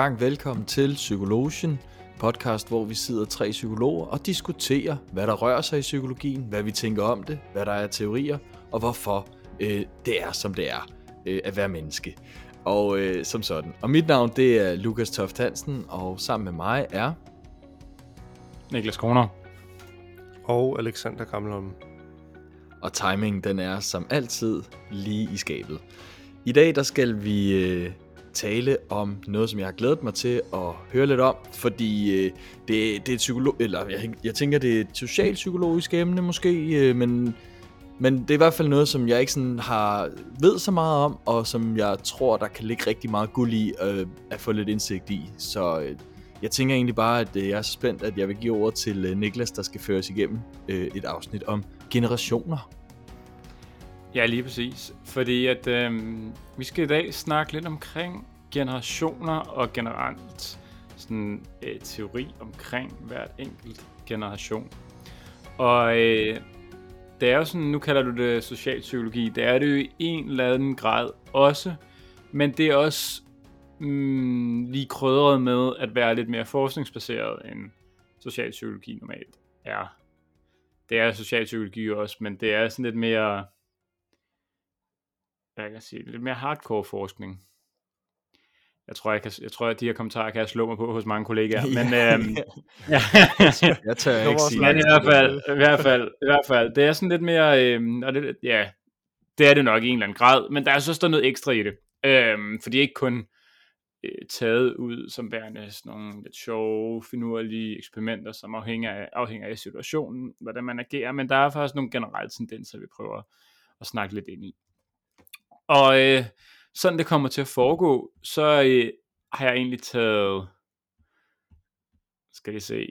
gang velkommen til Psykologien, podcast, hvor vi sidder tre psykologer og diskuterer, hvad der rører sig i psykologien, hvad vi tænker om det, hvad der er teorier, og hvorfor øh, det er, som det er øh, at være menneske. Og øh, som sådan. Og mit navn, det er Lukas Toft Hansen, og sammen med mig er... Niklas Kroner. Og Alexander Gammelholm. Og timingen, den er som altid lige i skabet. I dag, der skal vi øh, tale om noget, som jeg har glædet mig til at høre lidt om, fordi øh, det, det er psykolog, eller jeg, jeg tænker, det er et socialpsykologisk emne måske, øh, men, men det er i hvert fald noget, som jeg ikke sådan har ved så meget om, og som jeg tror, der kan ligge rigtig meget guld i øh, at få lidt indsigt i. Så øh, jeg tænker egentlig bare, at øh, jeg er så spændt, at jeg vil give ord til øh, Niklas, der skal føres igennem øh, et afsnit om generationer. Ja, lige præcis. Fordi at øh, vi skal i dag snakke lidt omkring generationer og generelt sådan øh, teori omkring hvert enkelt generation. Og øh, det er jo sådan, nu kalder du det socialpsykologi, det er det jo i en eller anden grad også, men det er også mm, lige krydret med at være lidt mere forskningsbaseret end socialpsykologi normalt er. Det er socialpsykologi også, men det er sådan lidt mere hvad kan jeg sige, lidt mere hardcore forskning. Jeg tror, jeg, kan, jeg tror, at de her kommentarer kan jeg slå mig på hos mange kollegaer. Men, øhm, ja. jeg tør ikke sige Men i hvert fald, i hvert fald, i hvert fald, det er sådan lidt mere, øhm, og det, ja, det er det nok i en eller anden grad, men der er så stået noget ekstra i det. Øhm, for det er ikke kun øh, taget ud som værende sådan nogle lidt sjove, finurlige eksperimenter, som afhænger af, afhænger af situationen, hvordan man agerer, men der er faktisk nogle generelle tendenser, vi prøver at snakke lidt ind i. Og øh, sådan det kommer til at foregå, så øh, har jeg egentlig taget, skal jeg se,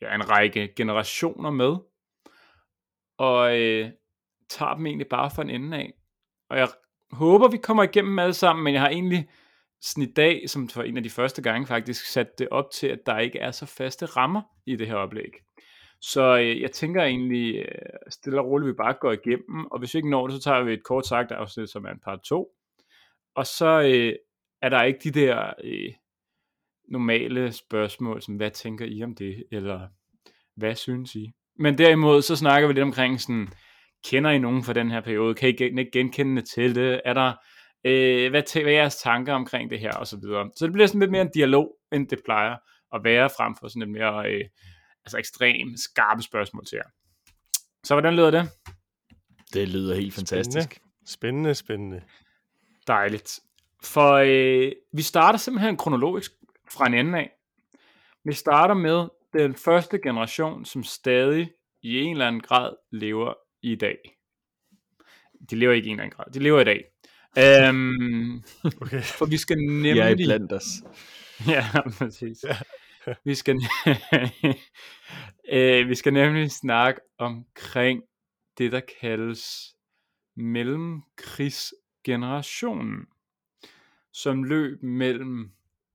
ja, en række generationer med, og øh, tager dem egentlig bare fra en ende af. Og jeg håber, vi kommer igennem alle sammen, men jeg har egentlig sådan i dag, som for en af de første gange faktisk, sat det op til, at der ikke er så faste rammer i det her oplæg. Så øh, jeg tænker egentlig, øh, stille og roligt, vi bare går igennem, og hvis vi ikke når det, så tager vi et kort sagt afsnit, som er en part 2. Og så øh, er der ikke de der øh, normale spørgsmål, som hvad tænker I om det, eller hvad synes I? Men derimod, så snakker vi lidt omkring sådan, kender I nogen fra den her periode? Kan I genkende til det? Er der, øh, hvad, hvad er jeres tanker omkring det her? Og så videre. Så det bliver sådan lidt mere en dialog, end det plejer at være, frem for sådan lidt mere... Øh, altså ekstremt skarpe spørgsmål til jer. Så hvordan lyder det? Det lyder helt fantastisk. Spændende, spændende. Dejligt. For øh, vi starter simpelthen kronologisk fra en ende af. Vi starter med den første generation, som stadig i en eller anden grad lever i dag. De lever ikke i en eller anden grad, de lever i dag. Øhm, okay. For vi skal nemlig... Jeg er blandt os. ja, præcis. Ja. vi skal, øh, vi skal nemlig snakke omkring det, der kaldes generationen, som løb mellem,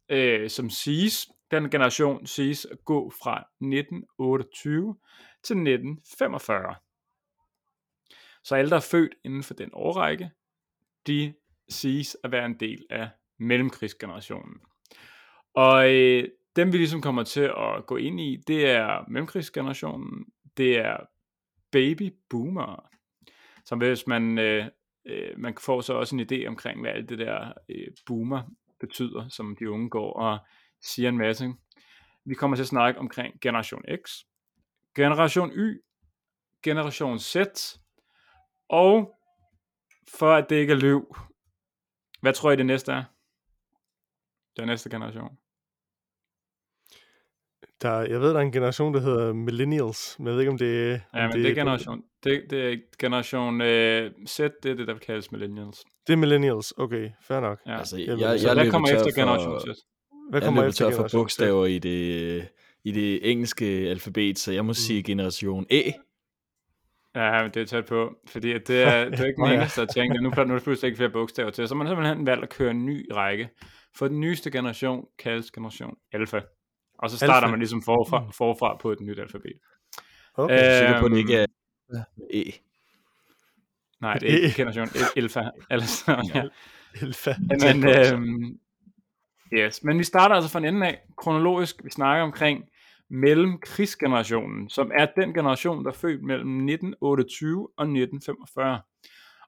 øh, som siges, den generation siges at gå fra 1928 til 1945. Så alle, der er født inden for den årrække, de siges at være en del af mellemkrigsgenerationen. Og øh, dem vi ligesom kommer til at gå ind i, det er mellemkrigsgenerationen, det er baby boomer, som hvis man, øh, øh, man får så også en idé omkring, hvad alt det der øh, boomer betyder, som de unge går og siger en masse. Vi kommer til at snakke omkring generation X, generation Y, generation Z, og for at det ikke er løv, hvad tror I det næste er? Den næste generation. Der, jeg ved, der er en generation, der hedder Millennials, men jeg ved ikke, om det er... Ja, men det, det er generation, det, det er generation uh, Z, det er det, der kaldes Millennials. Det er Millennials, okay, fair nok. Ja. Altså, jeg, jeg, jeg, hvad kommer efter generation Z? Hvad kommer jeg efter for bogstaver i det, i det engelske alfabet, så jeg må mm. sige generation E. Ja, men det er tæt på, fordi det er, det er ikke den eneste, der tænker, nu, nu er der pludselig ikke flere bogstaver til, så man har simpelthen valgt at køre en ny række, for den nyeste generation kaldes generation Alpha. Og så starter alfa. man ligesom forfra, forfra på et nyt alfabet. Okay, jeg er sikker på, at det ikke er E. Nej, det er ikke generation Alfa. Altså, ja. Alfa. Men, øhm, Yes, men vi starter altså fra en ende af, kronologisk. Vi snakker omkring mellemkrigsgenerationen, som er den generation, der er født mellem 1928 og 1945.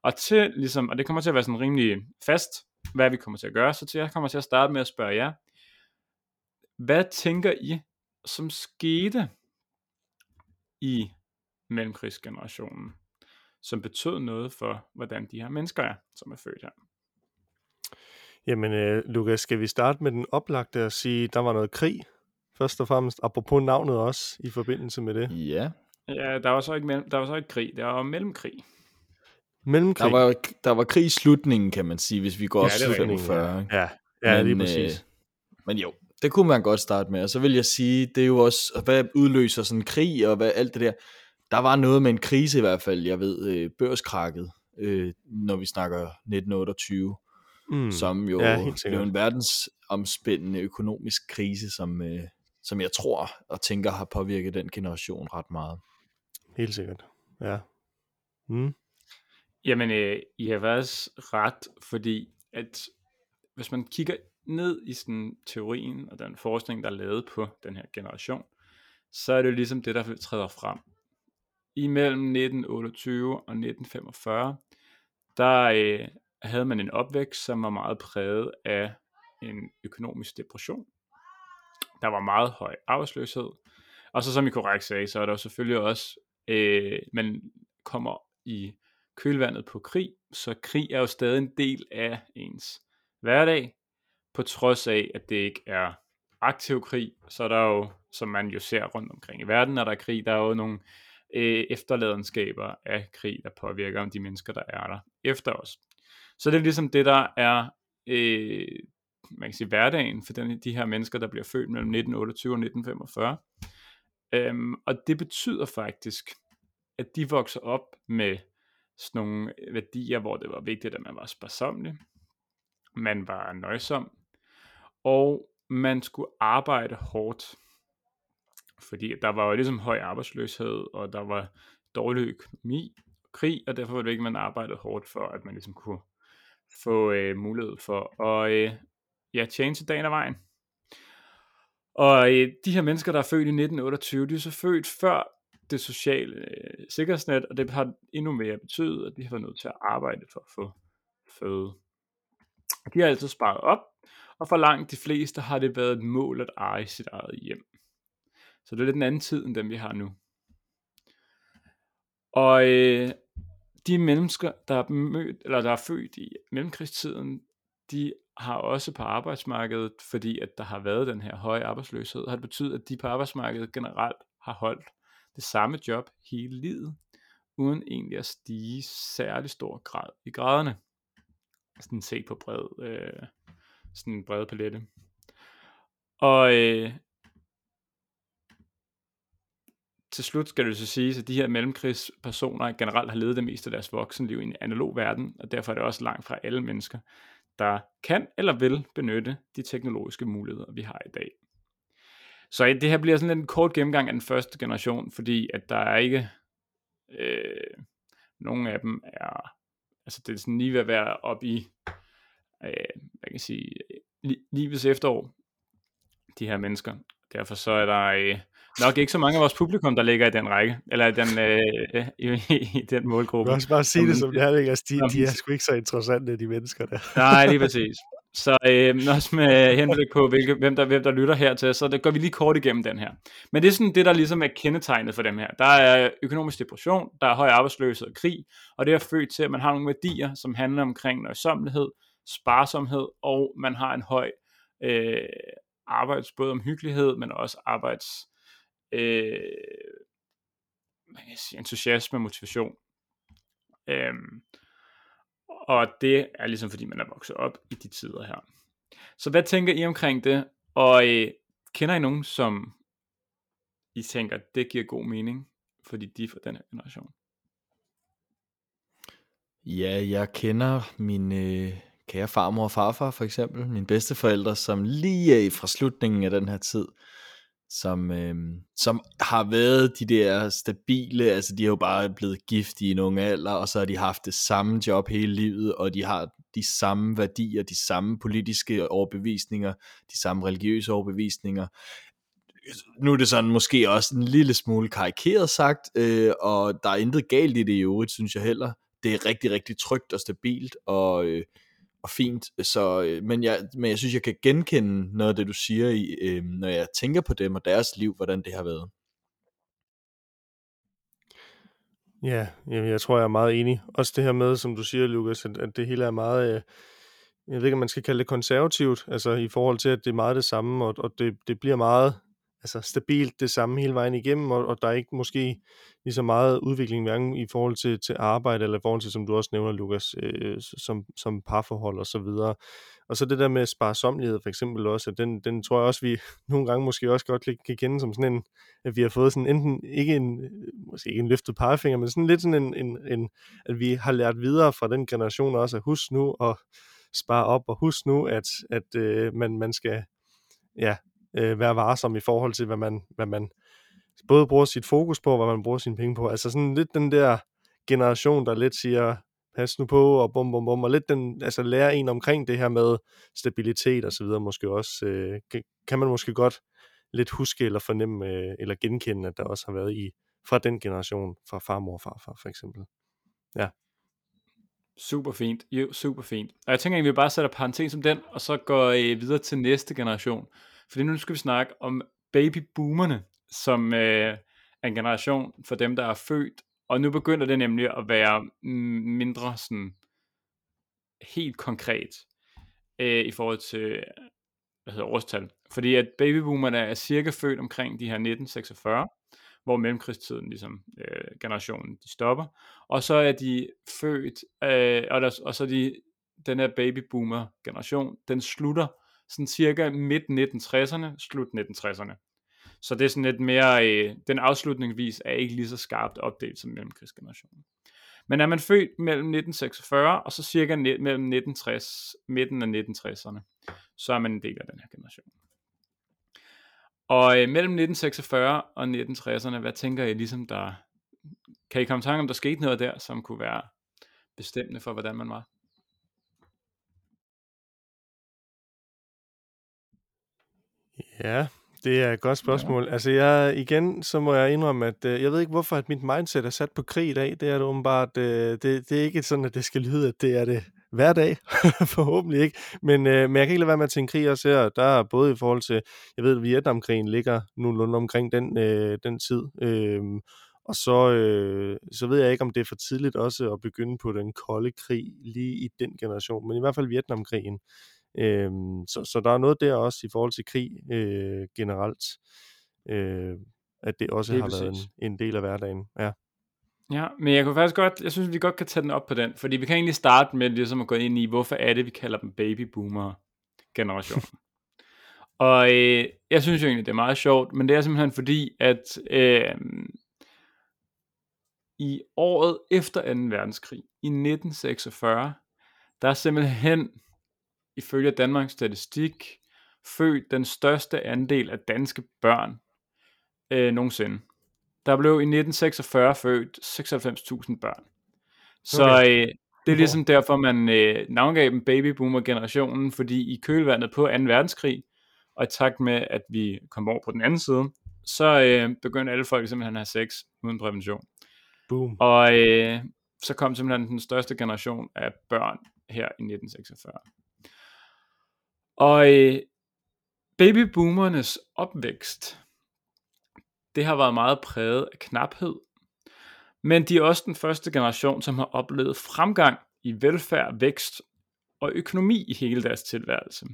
Og til, ligesom, og det kommer til at være sådan rimelig fast, hvad vi kommer til at gøre, så til jeg kommer til at starte med at spørge jer, hvad tænker I, som skete i mellemkrigsgenerationen, som betød noget for, hvordan de her mennesker er, som er født her? Jamen, øh, Lukas, skal vi starte med den oplagte og sige, der var noget krig, først og fremmest, apropos navnet også, i forbindelse med det. Ja. Ja, der var så ikke, mellem, der var så ikke krig, der var mellemkrig. Mellemkrig. Der var, der var krig i slutningen, kan man sige, hvis vi går Ja, ja, det er til rigtigt, 45. ikke? Ja, ja lige Men, præcis. Øh, men jo, det kunne man godt starte med. Og så vil jeg sige, det er jo også, hvad udløser sådan en krig og hvad, alt det der. Der var noget med en krise i hvert fald, jeg ved, øh, børskrakket, øh, når vi snakker 1928, Mm. som jo Ja, blev en verdensomspændende økonomisk krise, som, øh, som jeg tror og tænker har påvirket den generation ret meget. Helt sikkert. Ja. Mm. Jamen, øh, I har faktisk ret, fordi at hvis man kigger ned i sådan teorien og den forskning, der er lavet på den her generation, så er det jo ligesom det, der træder frem. Imellem 1928 og 1945, der øh, havde man en opvækst, som var meget præget af en økonomisk depression. Der var meget høj arbejdsløshed. Og så som I korrekt sagde, så er der jo selvfølgelig også, øh, man kommer i kølvandet på krig, så krig er jo stadig en del af ens hverdag, på trods af, at det ikke er aktiv krig, så er der jo, som man jo ser rundt omkring i verden, når der er krig, der er jo nogle øh, efterladenskaber af krig, der påvirker de mennesker, der er der efter os. Så det er ligesom det, der er øh, man kan sige, hverdagen for den, de her mennesker, der bliver født mellem 1928 og 1945. Øhm, og det betyder faktisk, at de vokser op med sådan nogle værdier, hvor det var vigtigt, at man var sparsomlig, man var nøjsom, og man skulle arbejde hårdt. Fordi der var jo ligesom høj arbejdsløshed, og der var dårlig økonomi, krig, og derfor var det ikke, man arbejdede hårdt for, at man ligesom kunne få øh, mulighed for at øh, ja, tjene til dagen af vejen. Og øh, de her mennesker, der er født i 1928, de er så født før det sociale øh, sikkerhedsnet, og det har endnu mere betydet, at de har været nødt til at arbejde for at få føde. De har altid sparet op, og for langt de fleste har det været et mål at eje sit eget hjem. Så det er lidt en anden tid, end den vi har nu. Og øh, de mennesker, der er, mødt, eller der er født i mellemkrigstiden, de har også på arbejdsmarkedet, fordi at der har været den her høje arbejdsløshed, har det betydet, at de på arbejdsmarkedet generelt har holdt det samme job hele livet, uden egentlig at stige særlig stor grad i graderne. Sådan set på bred, øh, sådan en bred palette. Og øh, til slut skal det så sige, at de her mellemkrigspersoner generelt har levet det meste af deres voksenliv i en analog verden, og derfor er det også langt fra alle mennesker, der kan eller vil benytte de teknologiske muligheder, vi har i dag. Så det her bliver sådan en kort gennemgang af den første generation, fordi at der er ikke, øh, nogen af dem er, altså det er sådan lige ved at være op i, øh, hvad kan jeg sige, li- livets efterår, de her mennesker. Derfor så er der øh, nok ikke så mange af vores publikum, der ligger i den række, eller i den, øh, i, i den målgruppe. kan også bare sige det som det er, ikke? Altså, de, de er sgu ikke så interessante, de mennesker der. Nej, lige præcis. Så øh, også med henblik på, hvilke, hvem, der, hvem der lytter hertil, så det går vi lige kort igennem den her. Men det er sådan det, der ligesom er kendetegnet for dem her. Der er økonomisk depression, der er høj arbejdsløshed og krig, og det er født til, at man har nogle værdier, som handler omkring nøjsomlighed, sparsomhed, og man har en høj øh, arbejds, både omhyggelighed, men også arbejds øh, man kan sige, entusiasme og motivation. Øhm, og det er ligesom fordi, man er vokset op i de tider her. Så hvad tænker I omkring det? Og øh, kender I nogen, som I tænker, det giver god mening, fordi de er fra den her generation? Ja, jeg kender min øh, kære farmor og farfar for eksempel, mine bedsteforældre, som lige er fra slutningen af den her tid, som, øh, som har været de der stabile, altså de har jo bare blevet gift i en ung alder, og så har de haft det samme job hele livet, og de har, de samme værdier, de samme politiske overbevisninger, de samme religiøse overbevisninger. Nu er det sådan måske også en lille smule karikeret sagt, øh, og der er intet galt i det i øvrigt, synes jeg heller. Det er rigtig, rigtig trygt og stabilt, og, øh, og fint. Så, øh, men, jeg, men jeg synes, jeg kan genkende noget af det, du siger, i, øh, når jeg tænker på dem og deres liv, hvordan det har været. Ja, jamen, jeg tror, jeg er meget enig. Også det her med, som du siger, Lukas, at, at det hele er meget, øh, jeg ved ikke, om man skal kalde det konservativt, altså i forhold til, at det er meget det samme, og, og det, det bliver meget altså stabilt det samme hele vejen igennem, og, og der er ikke måske lige så meget udvikling, hverken i forhold til, til arbejde, eller i forhold til, som du også nævner, Lukas, øh, som, som parforhold og så videre. Og så det der med sparsomlighed for eksempel også, at den, den tror jeg også, vi nogle gange måske også godt kan kende som sådan en, at vi har fået sådan enten, ikke en, øh, måske ikke en løftet pegefinger, men sådan lidt sådan en, en, en, at vi har lært videre fra den generation også, at husk nu at spare op, og husk nu, at, at øh, man, man skal ja, øh, være varsom i forhold til, hvad man, hvad man både bruger sit fokus på, hvad man bruger sine penge på. Altså sådan lidt den der generation, der lidt siger, pas nu på, og bum, bum, bum, og lidt den, altså lære en omkring det her med stabilitet og så videre, måske også, øh, kan man måske godt lidt huske eller fornemme, øh, eller genkende, at der også har været i, fra den generation, fra farmor og farfar for eksempel. Ja. Super fint, jo, super fint. Og jeg tænker at vi bare sætter parentes om den, og så går øh, videre til næste generation. Fordi nu skal vi snakke om babyboomerne, som øh, er en generation for dem, der er født. Og nu begynder det nemlig at være mindre sådan helt konkret øh, i forhold til hvad hedder årstal. Fordi at babyboomerne er cirka født omkring de her 1946, hvor mellemkrigstiden ligesom øh, generationen de stopper. Og så er de født, øh, og, der, og så er de, den her babyboomer generation, den slutter sådan cirka midt 1960'erne, slut 1960'erne. Så det er sådan lidt mere, øh, den afslutningsvis er ikke lige så skarpt opdelt som mellemkrigsgenerationen. Men er man født mellem 1946 og så cirka mellem 1960, midten af 1960'erne, så er man en del af den her generation. Og øh, mellem 1946 og 1960'erne, hvad tænker I ligesom der, kan I komme i tanke om, der skete noget der, som kunne være bestemmende for, hvordan man var? Ja, det er et godt spørgsmål. Ja. Altså jeg, igen, så må jeg indrømme, at øh, jeg ved ikke, hvorfor at mit mindset er sat på krig i dag. Det er det åbenbart, øh, det, det er ikke sådan, at det skal lyde, at det er det hver dag. Forhåbentlig ikke. Men, øh, men jeg kan ikke lade være med at tænke krig også her. Der er både i forhold til, jeg ved, at Vietnamkrigen ligger nogenlunde omkring den, øh, den tid. Øh, og så, øh, så ved jeg ikke, om det er for tidligt også at begynde på den kolde krig lige i den generation. Men i hvert fald Vietnamkrigen. Øhm, så, så der er noget der også i forhold til krig øh, generelt, øh, at det også det har præcis. været en, en del af hverdagen. Ja. Ja, men jeg kunne faktisk godt, jeg synes, vi godt kan tage den op på den, fordi vi kan egentlig starte med ligesom at gå ind i, hvorfor er det, vi kalder dem babyboomer generation. og øh, jeg synes jo egentlig, det er meget sjovt, men det er simpelthen fordi, at øh, i året efter 2. verdenskrig, i 1946, der er simpelthen ifølge Danmarks Statistik født den største andel af danske børn øh, nogensinde. Der blev i 1946 født 96.000 børn. Så okay. øh, det er ligesom derfor, man øh, navngav dem babyboomer-generationen, fordi i kølvandet på 2. verdenskrig, og i takt med, at vi kom over på den anden side, så øh, begyndte alle folk simpelthen at have sex uden prævention. Boom. Og øh, så kom simpelthen den største generation af børn her i 1946. Og øh, babyboomernes opvækst, det har været meget præget af knaphed, men de er også den første generation, som har oplevet fremgang i velfærd, vækst og økonomi i hele deres tilværelse.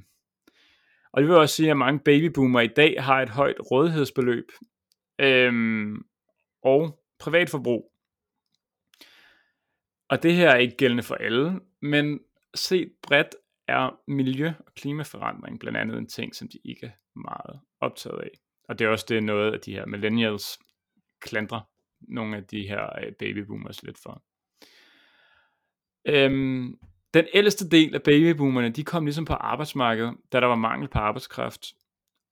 Og det vil også sige, at mange babyboomer i dag har et højt rådighedsbeløb øhm, og privatforbrug. Og det her er ikke gældende for alle, men set bredt er miljø- og klimaforandring blandt andet en ting, som de ikke er meget optaget af. Og det er også det noget, af de her millennials klandrer nogle af de her øh, babyboomers lidt for. Øhm, den ældste del af babyboomerne, de kom ligesom på arbejdsmarkedet, da der var mangel på arbejdskraft.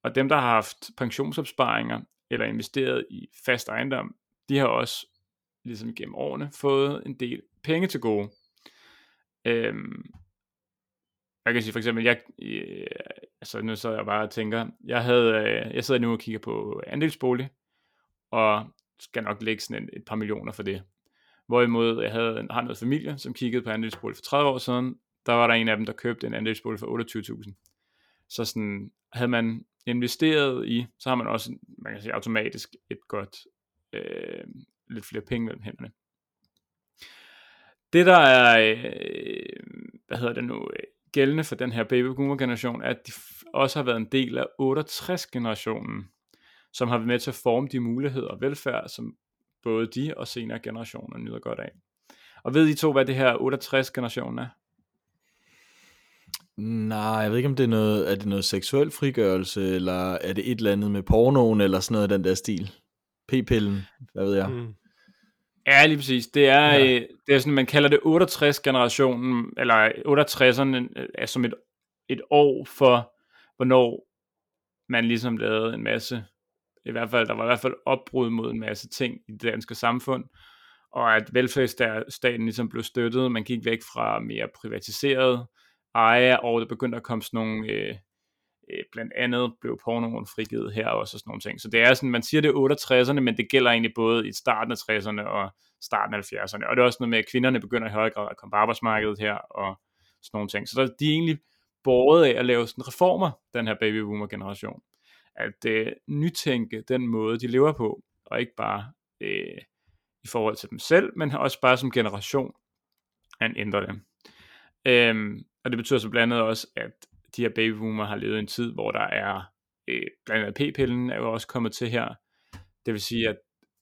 Og dem, der har haft pensionsopsparinger eller investeret i fast ejendom, de har også ligesom gennem årene fået en del penge til gode. Øhm, jeg kan sige for eksempel, jeg, øh, altså nu så jeg bare og tænker, jeg havde, øh, jeg sidder nu og kigger på andelsbolig, og skal nok lægge sådan et, et par millioner for det. Hvorimod jeg havde, har noget familie, som kiggede på andelsbolig for 30 år siden, der var der en af dem, der købte en andelsbolig for 28.000. Så sådan, havde man investeret i, så har man også, man kan sige automatisk, et godt, øh, lidt flere penge mellem hænderne. Det der er, øh, hvad hedder det nu, øh, gældende for den her baby boomer generation, er, at de også har været en del af 68 generationen, som har været med til at forme de muligheder og velfærd, som både de og senere generationer nyder godt af. Og ved I to, hvad det her 68 generationen er? Nej, jeg ved ikke, om det er noget, er det noget seksuel frigørelse, eller er det et eller andet med pornoen, eller sådan noget af den der stil? P-pillen, hvad ved jeg? Mm. Ja, lige præcis. Det er, ja. øh, det er sådan, man kalder det 68-generationen, eller 68'erne er øh, som et, et år for, hvornår man ligesom lavede en masse, i hvert fald, der var i hvert fald opbrud mod en masse ting i det danske samfund, og at velfærdsstaten ligesom blev støttet, man gik væk fra mere privatiseret eje, og der begyndte at komme sådan nogle, øh, øh, blandt andet blev pornoen frigivet her også og sådan nogle ting. Så det er sådan, man siger det er 68'erne, men det gælder egentlig både i starten af 60'erne og starten af 70'erne. Og det er også noget med, at kvinderne begynder i højere grad at komme på arbejdsmarkedet her og sådan nogle ting. Så der, de er egentlig båret af at lave sådan reformer, den her baby boomer generation. At øh, nytænke den måde, de lever på, og ikke bare øh, i forhold til dem selv, men også bare som generation, at ændre det. Øhm, og det betyder så blandt andet også, at de her babyboomer har levet en tid, hvor der er, øh, blandt andet p-pillen er jo også kommet til her. Det vil sige, at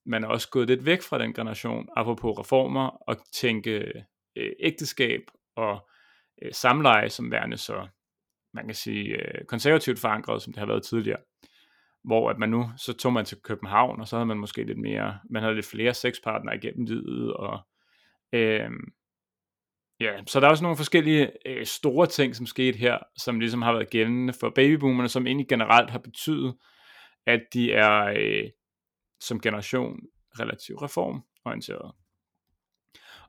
man er også gået lidt væk fra den generation, apropos reformer, og tænke øh, ægteskab og øh, samleje som værende så, man kan sige, øh, konservativt forankret, som det har været tidligere. Hvor at man nu, så tog man til København, og så havde man måske lidt mere, man havde lidt flere sexpartnere igennem livet, og øh, Ja, så der er også nogle forskellige øh, store ting, som skete her, som ligesom har været gældende for babyboomerne, som egentlig generelt har betydet, at de er øh, som generation relativt reformorienteret.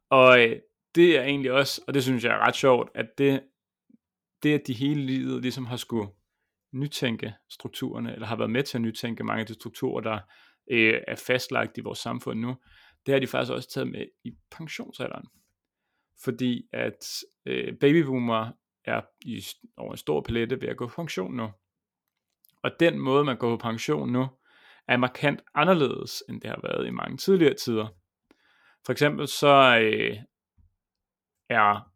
Og øh, det er egentlig også, og det synes jeg er ret sjovt, at det, det at de hele livet ligesom har skulle nytænke strukturerne, eller har været med til at nytænke mange af de strukturer, der øh, er fastlagt i vores samfund nu, det har de faktisk også taget med i pensionsalderen fordi at øh, babyboomer er i, over en stor palette ved at gå på pension nu. Og den måde, man går på pension nu, er markant anderledes, end det har været i mange tidligere tider. For eksempel så øh, er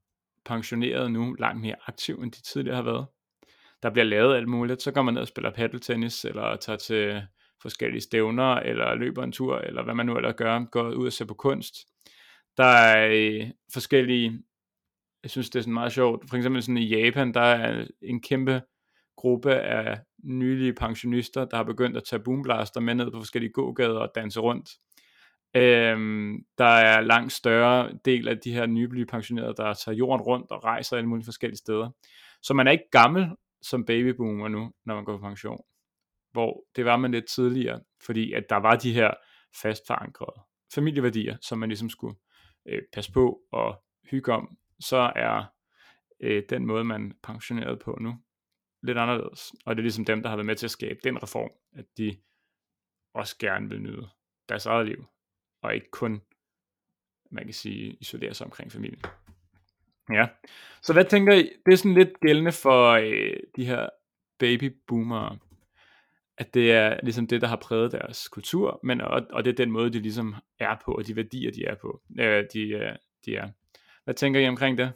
pensionerede nu langt mere aktiv, end de tidligere har været. Der bliver lavet alt muligt. Så går man ned og spiller paddeltennis, eller tager til forskellige stævner, eller løber en tur, eller hvad man nu ellers gør, går ud og ser på kunst. Der er øh, forskellige, jeg synes det er sådan meget sjovt, for eksempel sådan i Japan, der er en kæmpe gruppe af nylige pensionister, der har begyndt at tage boomblaster med ned på forskellige gågader og danse rundt. Øhm, der er langt større del af de her nylige pensionerede, der tager jorden rundt og rejser alle mulige forskellige steder. Så man er ikke gammel som babyboomer nu, når man går på pension. Hvor det var man lidt tidligere, fordi at der var de her fast forankrede familieværdier, som man ligesom skulle øh, passe på og hygge om, så er øh, den måde, man pensioneret på nu, lidt anderledes. Og det er ligesom dem, der har været med til at skabe den reform, at de også gerne vil nyde deres eget liv, og ikke kun, man kan sige, isolere sig omkring familien. Ja, så hvad tænker I? Det er sådan lidt gældende for øh, de her babyboomere at det er ligesom det, der har præget deres kultur, men og, og det er den måde, de ligesom er på, og de værdier, de er på. Øh, de, øh, de er. Hvad tænker I omkring det?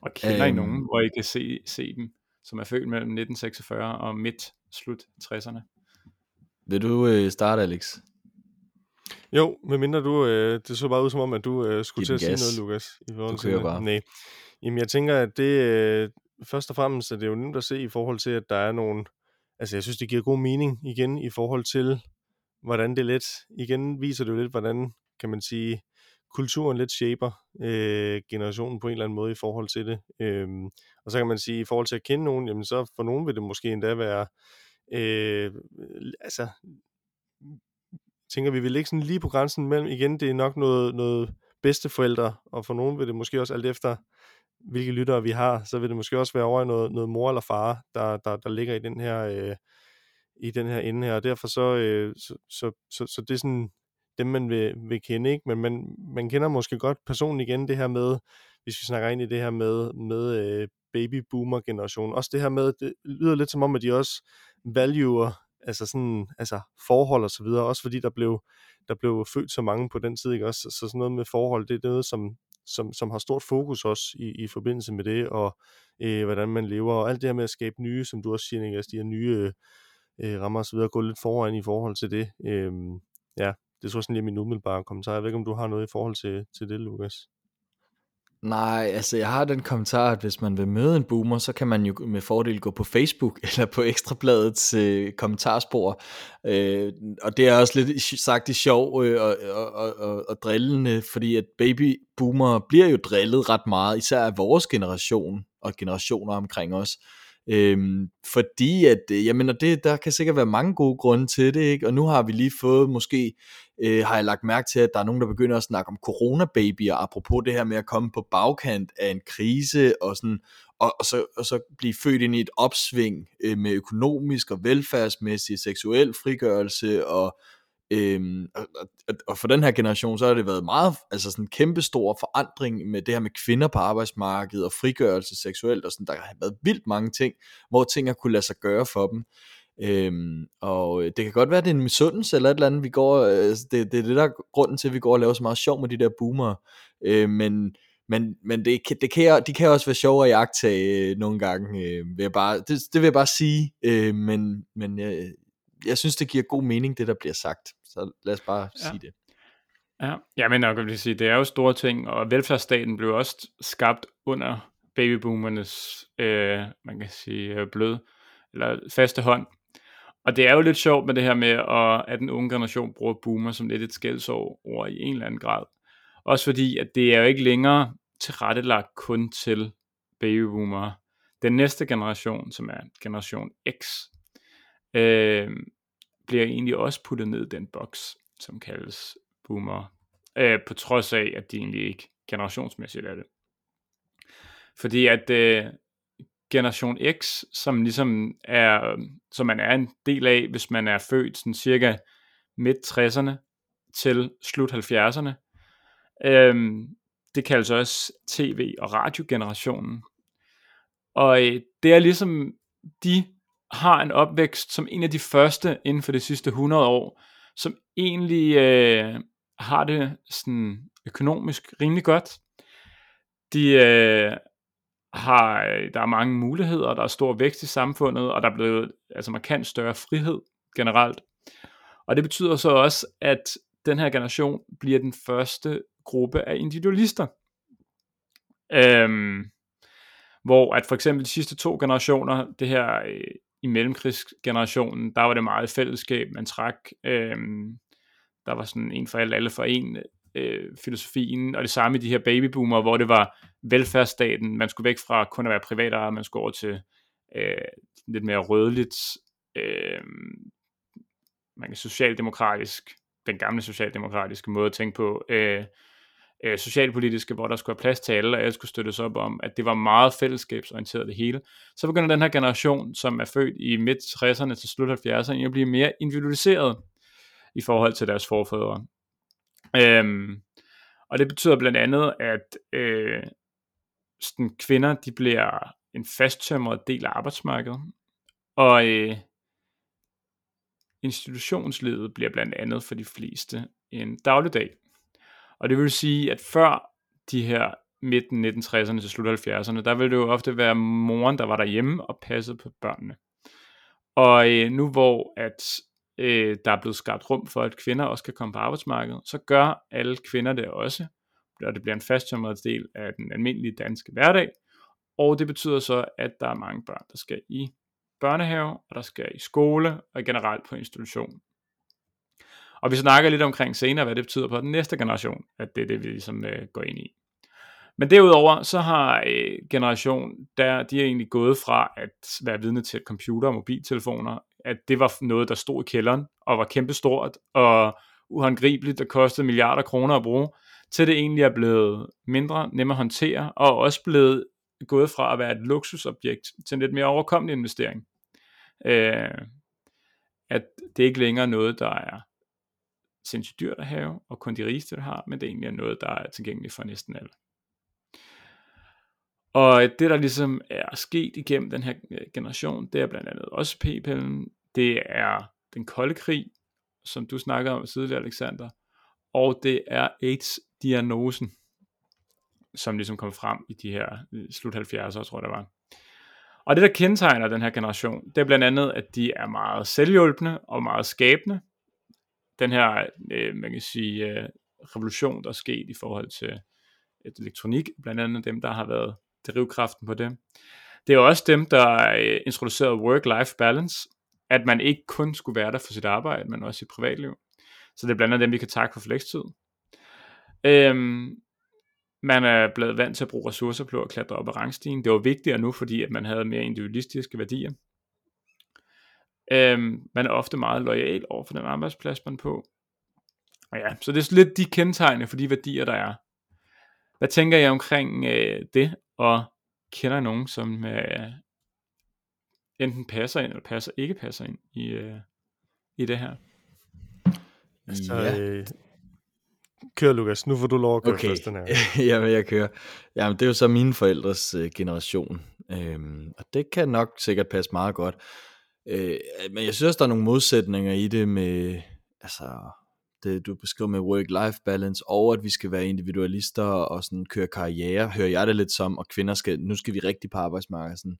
Og kender um, I øhm. nogen, hvor I kan se, se dem, som er født mellem 1946 og midt slut 60'erne? Vil du øh, starte, Alex? Jo, medmindre du, øh, det så bare ud som om, at du øh, skulle til at gas. sige noget, Lukas. I forhold du kører bare. Nej. Jamen, jeg tænker, at det, øh, først og fremmest er det jo nemt at se i forhold til, at der er nogle, altså jeg synes, det giver god mening igen i forhold til, hvordan det lidt, igen viser det jo lidt, hvordan, kan man sige, kulturen lidt shaper øh, generationen på en eller anden måde i forhold til det. Øhm, og så kan man sige, i forhold til at kende nogen, jamen så for nogen vil det måske endda være, øh, altså, tænker vi vil ligger sådan lige på grænsen mellem, igen, det er nok noget, noget bedsteforældre, og for nogen vil det måske også alt efter, hvilke lyttere vi har, så vil det måske også være over i noget, noget mor eller far, der, der, der ligger i den her øh, i den her ende her, og derfor så, øh, så, så, så, så det er sådan dem, man vil, vil kende, ikke? men man, man kender måske godt personen igen det her med, hvis vi snakker ind i det her med, med øh, baby boomer generation, også det her med, det lyder lidt som om, at de også valuer, altså sådan, altså forhold og så videre, også fordi der blev, der blev født så mange på den tid, ikke også, så sådan noget med forhold, det er noget, som, som, som har stort fokus også i, i forbindelse med det, og øh, hvordan man lever, og alt det her med at skabe nye, som du også siger, Niklas, de her nye øh, rammer osv., så videre, gå lidt foran i forhold til det. Øh, ja, det tror jeg sådan lige min umiddelbare kommentar. Jeg ved ikke, om du har noget i forhold til, til det, Lukas? Nej, altså jeg har den kommentar, at hvis man vil møde en boomer, så kan man jo med fordel gå på Facebook eller på Ekstrabladets øh, kommentarspor. Øh, og det er også lidt sagt i sjov øh, og, og, og, og drillende, fordi at baby boomer bliver jo drillet ret meget, især af vores generation og generationer omkring os. Øhm, fordi at, øh, jamen, og det, der kan sikkert være mange gode grunde til det, ikke? og nu har vi lige fået, måske øh, har jeg lagt mærke til, at der er nogen, der begynder at snakke om coronababyer, apropos det her med at komme på bagkant af en krise, og, sådan, og, og, så, og så blive født ind i et opsving øh, med økonomisk og velfærdsmæssig seksuel frigørelse, og Øhm, og, og, og for den her generation, så har det været meget, altså sådan en kæmpe stor forandring med det her med kvinder på arbejdsmarkedet og frigørelse seksuelt, og sådan, der har været vildt mange ting, hvor ting har kunne lade sig gøre for dem. Øhm, og det kan godt være, at det er en misundelse eller et eller andet, vi går, øh, det, det er det der er grunden til, at vi går og laver så meget sjov med de der boomer, øh, men, men, men det, det kan, de kan også være sjovere at jagtage øh, nogle gange, øh, vil jeg bare, det, det vil jeg bare sige, øh, men, men øh, jeg synes, det giver god mening, det der bliver sagt. Så lad os bare ja. sige det. Ja, jeg mener nok, at sige, det er jo store ting, og velfærdsstaten blev også skabt under babyboomernes, øh, man kan sige, øh, blød, eller faste hånd. Og det er jo lidt sjovt med det her med, at, at den unge generation bruger boomer som lidt et skældsord i en eller anden grad. Også fordi, at det er jo ikke længere tilrettelagt kun til babyboomer. Den næste generation, som er generation X, øh, bliver egentlig også puttet ned i den boks, som kaldes boomer, øh, på trods af, at de egentlig ikke generationsmæssigt er det. Fordi at øh, generation X, som ligesom er, som man er en del af, hvis man er født sådan cirka midt 60'erne til slut 70'erne, Øhm, det kaldes også tv- og radiogenerationen. Og øh, det er ligesom de har en opvækst som en af de første inden for de sidste 100 år, som egentlig øh, har det sådan økonomisk rimelig godt. De øh, har, øh, der er mange muligheder, der er stor vækst i samfundet, og der er blevet altså markant større frihed generelt. Og det betyder så også, at den her generation bliver den første gruppe af individualister. Øhm, hvor at for eksempel de sidste to generationer, det her øh, i mellemkrigsgenerationen, der var det meget fællesskab, man trak. Øhm, der var sådan en for alle, alle for en øh, filosofien, og det samme i de her babyboomer, hvor det var velfærdsstaten, man skulle væk fra kun at være privat man skulle over til øh, lidt mere rødligt, øh, man kan socialdemokratisk, den gamle socialdemokratiske måde at tænke på, øh, øh, socialpolitiske, hvor der skulle være plads til alle, og alle skulle støttes op om, at det var meget fællesskabsorienteret det hele. Så begynder den her generation, som er født i midt 60'erne til slut 70'erne, at blive mere individualiseret i forhold til deres forfædre. Øhm, og det betyder blandt andet, at øh, sådan kvinder de bliver en fasttømret del af arbejdsmarkedet, og øh, institutionslivet bliver blandt andet for de fleste en dagligdag. Og det vil sige, at før de her midten 1960'erne til slut 70'erne, der ville det jo ofte være moren, der var derhjemme og passede på børnene. Og øh, nu hvor at øh, der er blevet skabt rum for, at kvinder også kan komme på arbejdsmarkedet, så gør alle kvinder det også, og det bliver en fasttømret del af den almindelige danske hverdag, og det betyder så, at der er mange børn, der skal i børnehave, og der skal i skole, og generelt på institution. Og vi snakker lidt omkring senere, hvad det betyder på den næste generation, at det er det, vi ligesom øh, går ind i. Men derudover, så har øh, generation, der, de er egentlig gået fra at være vidne til computer og mobiltelefoner, at det var noget, der stod i kælderen, og var kæmpestort, og uhåndgribeligt, der kostede milliarder kroner at bruge, til det egentlig er blevet mindre, nemmere at håndtere, og også blevet gået fra at være et luksusobjekt til en lidt mere overkommelig investering. Øh, at det ikke længere er noget, der er sindssygt dyrt at have, og kun de rigeste, der har, men det egentlig er noget, der er tilgængeligt for næsten alle. Og det, der ligesom er sket igennem den her øh, generation, det er blandt andet også PayPal, det er den kolde krig, som du snakker om tidligere, Alexander, og det er AIDS-diagnosen, som ligesom kom frem i de her øh, slut 70'ere, tror jeg det var. Og det, der kendetegner den her generation, det er blandt andet, at de er meget selvhjulpende og meget skabende. Den her, øh, man kan sige, øh, revolution, der er sket i forhold til øh, elektronik, blandt andet dem, der har været drivkraften på det. Det er også dem, der øh, introducerede work-life balance, at man ikke kun skulle være der for sit arbejde, men også i privatliv. Så det er blandt andet dem, vi kan takke for flekstid. Øhm, man er blevet vant til at bruge ressourcer på at klatre op ad rangstigen. Det var vigtigere nu, fordi at man havde mere individualistiske værdier. Øhm, man er ofte meget lojal over for den arbejdsplads, man er på. Og ja, så det er lidt de kendetegne for de værdier, der er. Hvad tænker jeg omkring øh, det, og kender nogen, som øh, enten passer ind, eller passer, ikke passer ind i, øh, i det her? Altså, ja. øh, kør Lukas, nu får du lov at køre Okay. først den her. Jamen, jeg kører. Jamen, det er jo så mine forældres øh, generation. Øhm, og det kan nok sikkert passe meget godt. Øh, men jeg synes, der er nogle modsætninger i det med, altså, det øh, du beskriver med work-life balance, og at vi skal være individualister og sådan køre karriere, hører jeg det lidt som, og kvinder skal, nu skal vi rigtig på arbejdsmarkedet. Sådan.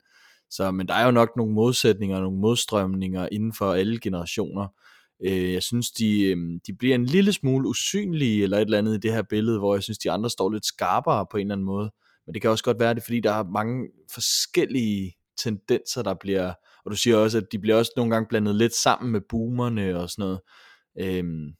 Så, men der er jo nok nogle modsætninger, nogle modstrømninger inden for alle generationer. Øh, jeg synes, de, øh, de bliver en lille smule usynlige, eller et eller andet i det her billede, hvor jeg synes, de andre står lidt skarpere på en eller anden måde. Men det kan også godt være det, fordi der er mange forskellige tendenser, der bliver, og du siger også, at de bliver også nogle gange blandet lidt sammen med boomerne og sådan noget. Øhm,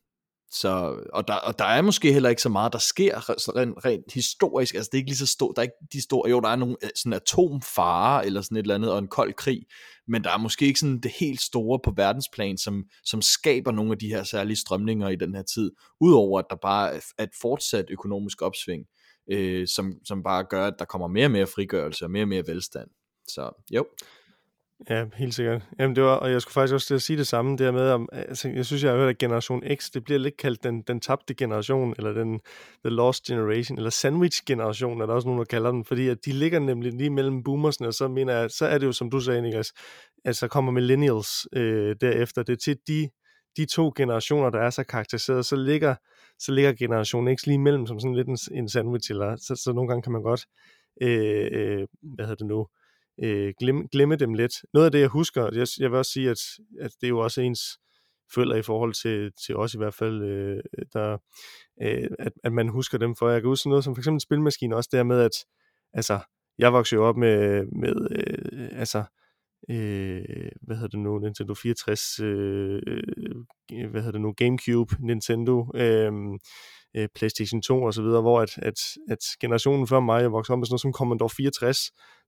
så, og, der, og der er måske heller ikke så meget, der sker rent, rent historisk, altså det er ikke lige så stort, der er ikke de store, jo der er nogle øh, sådan atomfare eller sådan et eller andet, og en kold krig, men der er måske ikke sådan det helt store på verdensplan, som, som skaber nogle af de her særlige strømninger i den her tid, udover at der bare er et fortsat økonomisk opsving, øh, som, som bare gør, at der kommer mere og mere frigørelse og mere og mere velstand. Så jo. Ja, helt sikkert. Jamen, det var, og jeg skulle faktisk også til at sige det samme, der med, om, altså, jeg synes, jeg har hørt, at Generation X, det bliver lidt kaldt den, den tabte generation, eller den the lost generation, eller sandwich generation, er der også nogen, der kalder den, fordi at de ligger nemlig lige mellem boomersne, og så mener jeg, så er det jo, som du sagde, Niklas, altså kommer millennials øh, derefter, det er til de, de to generationer, der er så karakteriseret, så ligger, så ligger Generation X lige imellem, som sådan lidt en, en sandwich, eller så, så nogle gange kan man godt, øh, øh, hvad hedder det nu, øh, Øh, glemme, glemme dem lidt. Noget af det, jeg husker, jeg, jeg vil også sige, at, at det er jo også ens følger i forhold til, til os i hvert fald, øh, der, øh, at, at man husker dem for. Jeg kan huske noget som for eksempel spilmaskinen også der med, at altså, jeg voksede jo op med, med øh, altså, øh, hvad hedder det nu, Nintendo 64, øh, øh, hvad hedder det nu, Gamecube, Nintendo, øh, øh, PlayStation 2 og så videre, hvor at, at, at generationen før mig, jeg voksede op med sådan noget som Commodore 64,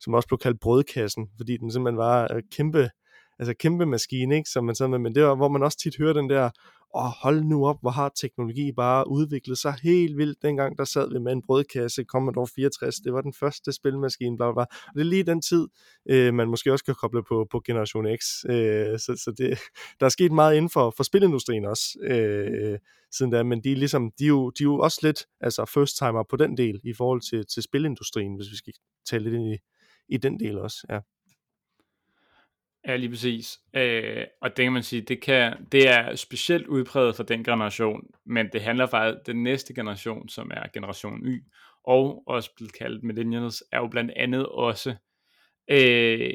som også blev kaldt brødkassen, fordi den simpelthen var øh, kæmpe, altså kæmpe maskine, ikke? Som man sad med, men det var, hvor man også tit hører den der, og hold nu op, hvor har teknologi bare udviklet sig helt vildt. Dengang der sad vi med en brødkasse, Commodore 64, det var den første spilmaskine, bla bla. Og det er lige den tid, øh, man måske også kan koble på, på Generation X. Øh, så så det, der er sket meget inden for, for spilindustrien også, øh, siden da, men de er, ligesom, de, er jo, de er jo også lidt altså first timer på den del i forhold til, til spilindustrien, hvis vi skal tale lidt ind i, i den del også. Ja. Ja, lige præcis. Øh, og det kan man sige, det, kan, det er specielt udpræget for den generation, men det handler faktisk den næste generation, som er generation Y, og også blevet kaldt millennials, er jo blandt andet også øh,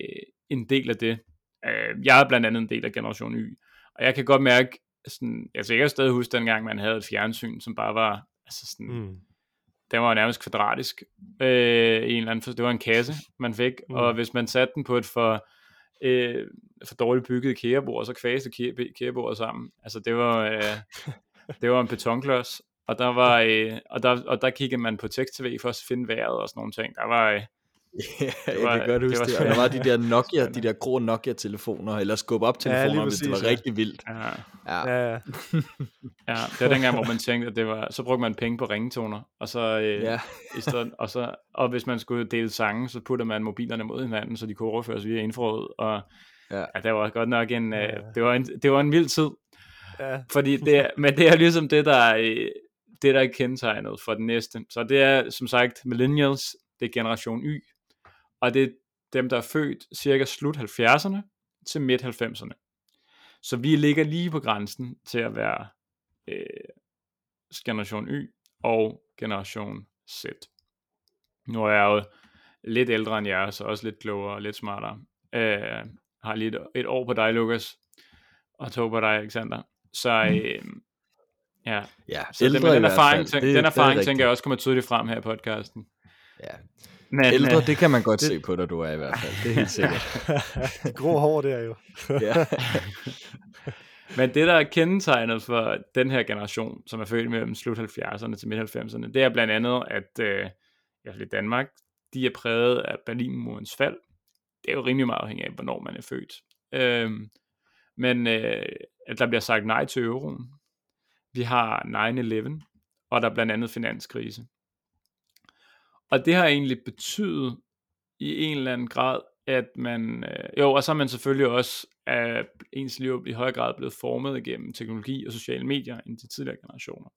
en del af det. Øh, jeg er blandt andet en del af generation Y, og jeg kan godt mærke, sådan, altså jeg kan stadig huske dengang, man havde et fjernsyn, som bare var, altså sådan, mm. den var nærmest kvadratisk, øh, i en eller anden, det var en kasse, man fik, mm. og hvis man satte den på et for øh, for dårligt bygget kærebord, så kvaste kærebordet sammen. Altså det var, øh, det var en betonklods, og der var, øh, og der, og der kiggede man på tekst-tv for at finde vejret og sådan nogle ting. Der var, øh, Ja, jeg var, kan godt huske det. det. Og der var de der Nokia, de der grå Nokia-telefoner, eller skub op telefoner, ja, hvis det var ja. rigtig vildt. Ja. Ja. ja. ja, det var dengang, hvor man tænkte, at det var, så brugte man penge på ringetoner, og så, øh, ja. i stedet, og, så, og hvis man skulle dele sange, så puttede man mobilerne mod hinanden, så de kunne overføres via infrarød, og ja. ja, det var godt nok en, øh, det, var en, det var en vild tid. Ja. Fordi det, men det er ligesom det, der, øh, det, der er kendetegnet for den næste. Så det er, som sagt, millennials, det er generation Y, og det er dem, der er født cirka slut 70'erne til midt 90'erne. Så vi ligger lige på grænsen til at være øh, generation Y og generation Z. Nu er jeg jo lidt ældre end jer, så også lidt klogere og lidt smartere. Øh, har lige et, et år på dig, Lukas, og to på dig, Alexander. Så mm. øh, ja, ja så den, den erfaring, det, den erfaring det tænker jeg også kommer tydeligt frem her i podcasten. Ja, men, Ældre, øh, det kan man godt det, se på dig, du er i hvert fald. Det er helt sikkert. Grå hår der jo. ja. Men det, der er kendetegnet for den her generation, som er født mellem slut 70'erne til midt 90'erne, det er blandt andet, at øh, i Danmark, de er præget af Berlinmurens fald. Det er jo rimelig meget afhængigt af, hvornår man er født. Øhm, men øh, at der bliver sagt nej til euroen. Vi har 9-11, og der er blandt andet finanskrise. Og det har egentlig betydet i en eller anden grad, at man, øh, jo, og så er man selvfølgelig også, at ens liv i høj grad blevet formet igennem teknologi og sociale medier end de tidligere generationer.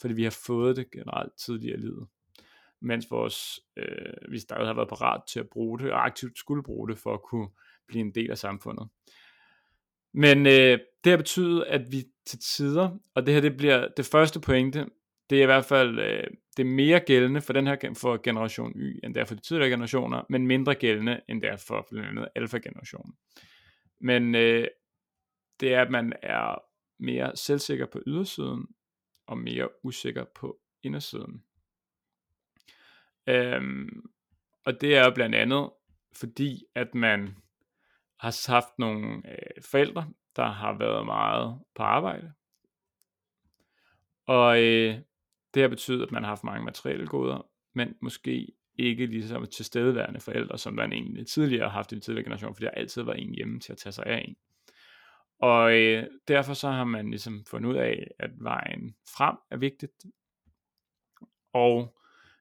Fordi vi har fået det generelt tidligere i livet. Mens vores, øh, vi stadig har været parat til at bruge det, og aktivt skulle bruge det, for at kunne blive en del af samfundet. Men øh, det har betydet, at vi til tider, og det her det bliver det første pointe, det er i hvert fald øh, det er mere gældende for den her for generation Y, end det er for de tidligere generationer, men mindre gældende, end det er for blandt andet alfa-generationen. Men øh, det er, at man er mere selvsikker på ydersiden, og mere usikker på indersiden. Øhm, og det er jo blandt andet, fordi at man har haft nogle øh, forældre, der har været meget på arbejde. Og øh, det har betydet, at man har haft mange materielle goder, men måske ikke ligesom tilstedeværende forældre, som man egentlig tidligere har haft i den tidligere generation, fordi der altid var en hjemme til at tage sig af en. Og øh, derfor så har man ligesom fundet ud af, at vejen frem er vigtigt, og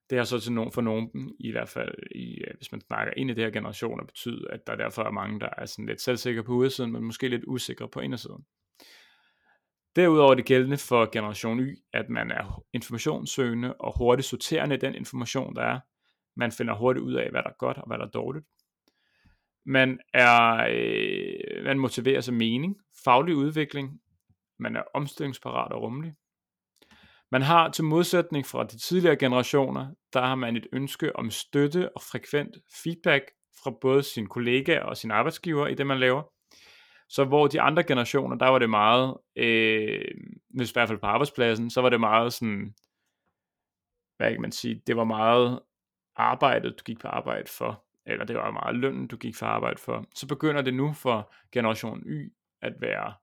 det har så til nogen, for nogen, i hvert fald i, øh, hvis man snakker ind i det her generationer, betydet, at der derfor er mange, der er sådan lidt selvsikre på udsiden, men måske lidt usikre på indersiden. Derudover er det gældende for generation Y, at man er informationssøgende og hurtigt sorterende den information, der er. Man finder hurtigt ud af, hvad der er godt og hvad der er dårligt. Man, er, øh, man motiverer sig mening, faglig udvikling, man er omstillingsparat og rummelig. Man har til modsætning fra de tidligere generationer, der har man et ønske om støtte og frekvent feedback fra både sine kollegaer og sine arbejdsgiver i det, man laver. Så hvor de andre generationer, der var det meget, øh, hvis i hvert fald på arbejdspladsen, så var det meget sådan, hvad kan man sige, det var meget arbejdet, du gik på arbejde for, eller det var meget lønnen, du gik for arbejde for. Så begynder det nu for generation Y at være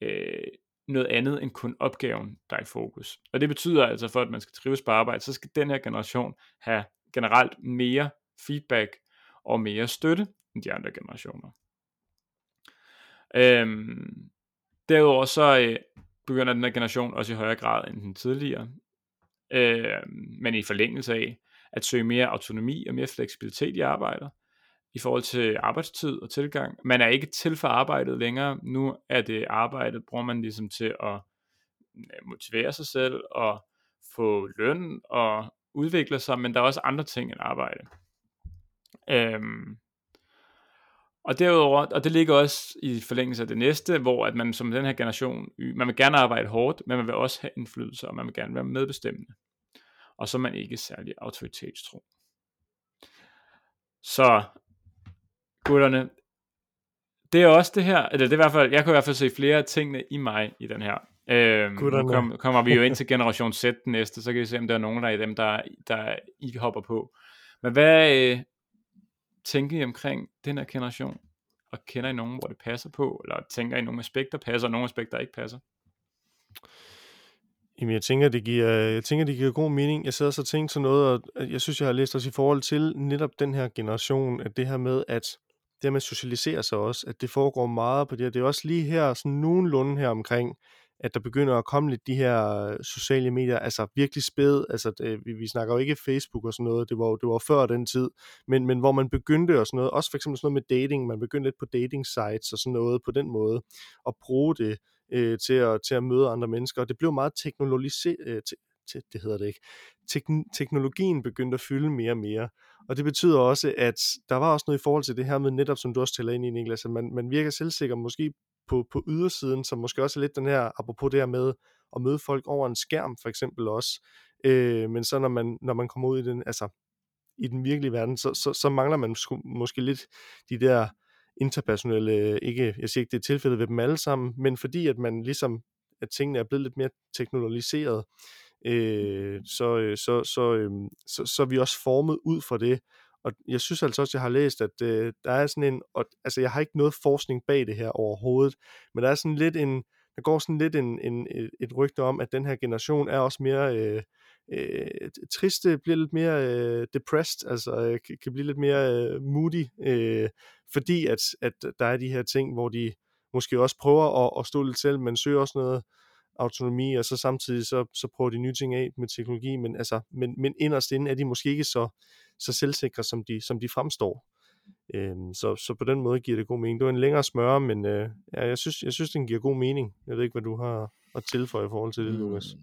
øh, noget andet end kun opgaven, der er i fokus. Og det betyder altså, for at man skal trives på arbejde, så skal den her generation have generelt mere feedback og mere støtte end de andre generationer. Øhm, derudover så øh, begynder den her generation også i højere grad end den tidligere, øh, men i forlængelse af at søge mere autonomi og mere fleksibilitet i arbejdet i forhold til arbejdstid og tilgang. Man er ikke til for arbejdet længere. Nu er det arbejdet, bruger man ligesom til at øh, motivere sig selv og få løn og udvikle sig, men der er også andre ting end arbejde. Øhm, og derudover, og det ligger også i forlængelse af det næste, hvor at man som den her generation, man vil gerne arbejde hårdt, men man vil også have indflydelse, og man vil gerne være medbestemmende. Og så er man ikke særlig autoritetstro. Så, gutterne, det er også det her, eller det er i hvert fald, jeg kan i hvert fald se flere af tingene i mig i den her. Øhm, nu kom, kommer vi jo ind til generation Z næste, så kan vi se, om der er nogen der er dem, der, der I hopper på. Men hvad, øh, tænker I omkring den her generation? Og kender I nogen, hvor det passer på? Eller tænker I nogle aspekter passer, og nogle aspekter ikke passer? Jamen, jeg tænker, det giver, jeg tænker, det giver god mening. Jeg sidder så og tænker sådan noget, og jeg synes, jeg har læst også i forhold til netop den her generation, at det her med, at det her med at socialisere sig også, at det foregår meget på det her. Det er også lige her, sådan nogenlunde her omkring, at der begynder at komme lidt de her øh, sociale medier, altså virkelig spæd, altså det, vi, vi snakker jo ikke Facebook og sådan noget, det var det var før den tid, men, men hvor man begyndte og sådan noget, også for eksempel sådan noget med dating, man begyndte lidt på dating sites og sådan noget på den måde, at bruge det øh, til, at, til at møde andre mennesker, og det blev meget teknologiseret, øh, te, det hedder det ikke, Tek- teknologien begyndte at fylde mere og mere, og det betyder også, at der var også noget i forhold til det her med netop, som du også tæller ind i, Niklas, at man, man virker selvsikker måske på, på ydersiden, som måske også er lidt den her, apropos det her med at møde folk over en skærm, for eksempel også, øh, men så når man, når man kommer ud i den, altså i den virkelige verden, så, så, så mangler man måske lidt de der interpersonelle, ikke, jeg siger ikke, det er tilfældet ved dem alle sammen, men fordi at man ligesom, at tingene er blevet lidt mere teknologiseret, øh, så, øh, så, så, øh, så, så er vi også formet ud fra det, og jeg synes altså også, at jeg har læst, at øh, der er sådan en, og, altså jeg har ikke noget forskning bag det her overhovedet, men der er sådan lidt en, der går sådan lidt en, en, et, et rygte om, at den her generation er også mere øh, øh, triste, bliver lidt mere øh, depressed, altså øh, kan, blive lidt mere øh, moody, øh, fordi at, at der er de her ting, hvor de måske også prøver at, at stå lidt selv, men søger også noget autonomi, og så samtidig så, så prøver de nye ting af med teknologi, men, altså, men, men inderst inde er de måske ikke så, så selvsikre, som de, som de fremstår. Øhm, så, så på den måde giver det god mening. Det var en længere smøre, men øh, ja, jeg, synes, jeg synes, den giver god mening. Jeg ved ikke, hvad du har at tilføje i forhold til det, Lukas.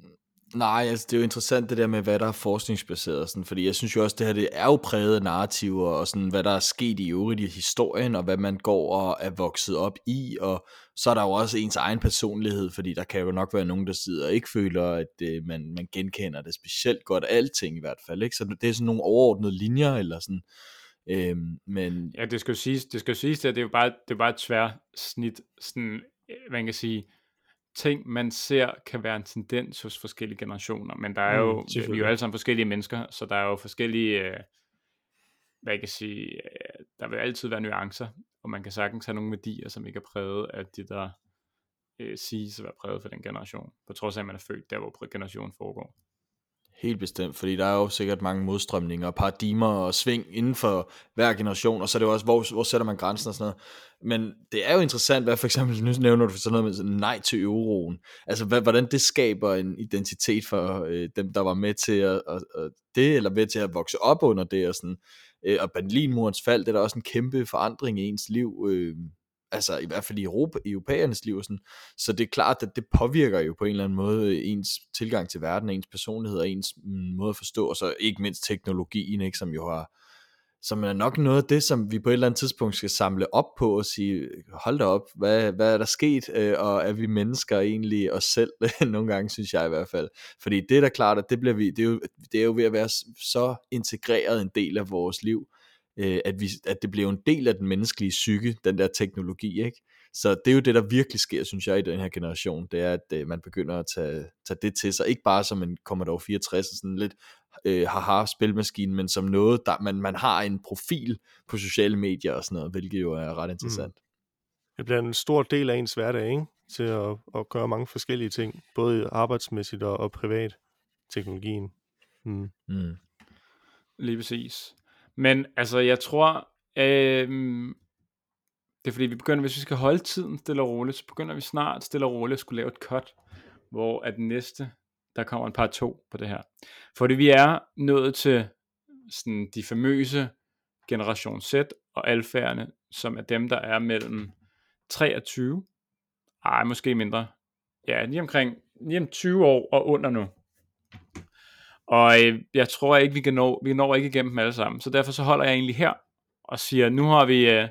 Nej, altså det er jo interessant det der med, hvad der er forskningsbaseret, sådan, fordi jeg synes jo også, det her det er jo præget af narrativer, og sådan, hvad der er sket i øvrigt i historien, og hvad man går og er vokset op i, og så er der jo også ens egen personlighed, fordi der kan jo nok være nogen, der sidder og ikke føler, at det, man, man genkender det specielt godt, alting i hvert fald, ikke? så det er sådan nogle overordnede linjer, eller sådan, øhm, men... Ja, det skal jo siges, det skal jo siges, at det er jo bare, det er bare et tværsnit, sådan, øh, man kan sige, ting, man ser, kan være en tendens hos forskellige generationer, men der er jo, mm, vi er jo alle sammen forskellige mennesker, så der er jo forskellige, øh, hvad jeg kan sige, øh, der vil altid være nuancer, og man kan sagtens have nogle værdier, som ikke er præget af det, der øh, siges at være præget for den generation, på trods af, at man er født der, hvor generationen foregår. Helt bestemt, fordi der er jo sikkert mange modstrømninger og paradigmer og sving inden for hver generation, og så er det jo også, hvor, hvor sætter man grænsen og sådan noget. Men det er jo interessant, hvad for eksempel, nu nævner du sådan noget med sådan, nej til euroen, altså hvad, hvordan det skaber en identitet for øh, dem, der var med til at, at, at det, eller med til at vokse op under det, og sådan, øh, og Berlinmurens fald, det er da også en kæmpe forandring i ens liv, øh, altså i hvert fald i Europa, europæernes liv sådan. Så det er klart, at det påvirker jo på en eller anden måde ens tilgang til verden, ens personlighed og ens mm, måde at forstå, og så ikke mindst teknologien, ikke, som jo har som er nok noget af det, som vi på et eller andet tidspunkt skal samle op på og sige, hold da op, hvad, hvad er der sket, øh, og er vi mennesker egentlig os selv, nogle gange synes jeg i hvert fald. Fordi det er da klart, at det, bliver vi, det, er jo, det er jo ved at være så integreret en del af vores liv, øh, at, vi, at det bliver en del af den menneskelige psyke, den der teknologi, ikke? Så det er jo det, der virkelig sker, synes jeg, i den her generation, det er, at øh, man begynder at tage, tage det til sig, ikke bare som en Commodore 64, sådan lidt øh, haha spilmaskine, men som noget, der man, man har en profil på sociale medier og sådan noget, hvilket jo er ret mm. interessant. Mm. Det bliver en stor del af ens hverdag, ikke? Til at, at gøre mange forskellige ting, både arbejdsmæssigt og, og privat teknologien. Mm. Mm. Lige præcis. Men altså, jeg tror, øh, det er fordi, vi begynder, hvis vi skal holde tiden stille og roligt, så begynder vi snart stille og roligt at skulle lave et cut, hvor at næste, der kommer en par to på det her. Fordi vi er nået til sådan de famøse generation Z og alfærerne, som er dem, der er mellem 23, ej, måske mindre, ja, lige omkring lige om 20 år og under nu. Og øh, jeg tror ikke, vi kan nå, vi når ikke igennem dem alle sammen. Så derfor så holder jeg egentlig her og siger, nu har vi øh,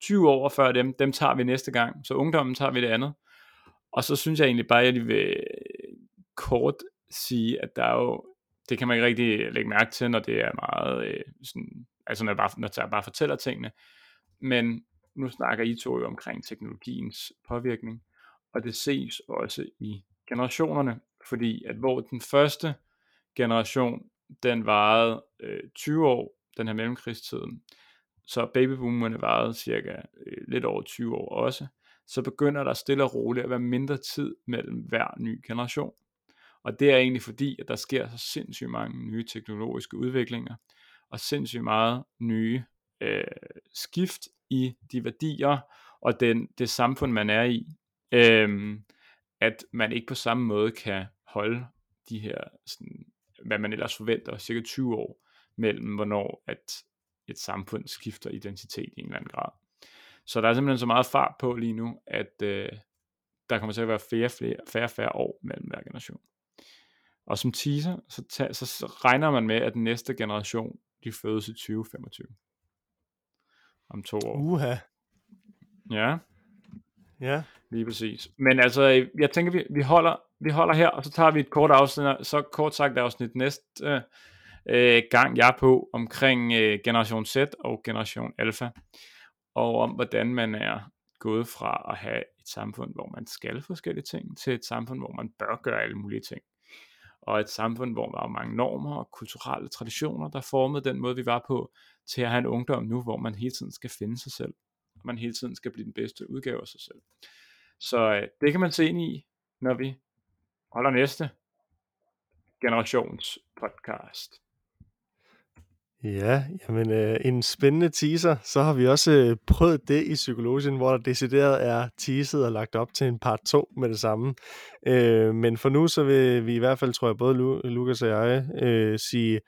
20 år før dem, dem tager vi næste gang. Så ungdommen tager vi det andet. Og så synes jeg egentlig bare, at jeg vil øh, kort sige, at der er jo, det kan man ikke rigtig lægge mærke til, når det er meget øh, sådan, altså når jeg, bare, når jeg bare fortæller tingene. Men nu snakker I to jo omkring teknologiens påvirkning, og det ses også i generationerne, fordi at hvor den første generation, den varede øh, 20 år, den her mellemkrigstiden, så babyboomerne varede cirka øh, lidt over 20 år også, så begynder der stille og roligt at være mindre tid mellem hver ny generation. Og det er egentlig fordi, at der sker så sindssygt mange nye teknologiske udviklinger, og sindssygt meget nye øh, skift i de værdier og den, det samfund, man er i, øh, at man ikke på samme måde kan holde de her, sådan, hvad man ellers forventer, cirka 20 år, mellem hvornår at et samfund skifter identitet i en eller anden grad. Så der er simpelthen så meget fart på lige nu, at øh, der kommer til at være flere, flere, færre, færre år mellem hver generation. Og som teaser, så, tager, så regner man med, at den næste generation, de fødes i 2025. Om to år. Uha. Ja. Ja. Lige præcis. Men altså, jeg tænker, vi, vi, holder, vi holder her, og så tager vi et kort afsnit, så kort sagt afsnit næste øh, gang, jeg er på, omkring øh, generation Z og generation Alpha, og om hvordan man er gået fra at have et samfund, hvor man skal forskellige ting, til et samfund, hvor man bør gøre alle mulige ting. Og et samfund, hvor der var mange normer og kulturelle traditioner, der formede den måde, vi var på, til at have en ungdom nu, hvor man hele tiden skal finde sig selv. Og man hele tiden skal blive den bedste udgave af sig selv. Så øh, det kan man se ind i, når vi holder næste generations podcast. Ja, jamen øh, en spændende teaser. Så har vi også øh, prøvet det i psykologien, hvor der decideret er teaset og lagt op til en part 2 med det samme. Øh, men for nu, så vil vi i hvert fald, tror jeg, både Lu- Lukas og jeg øh, sige,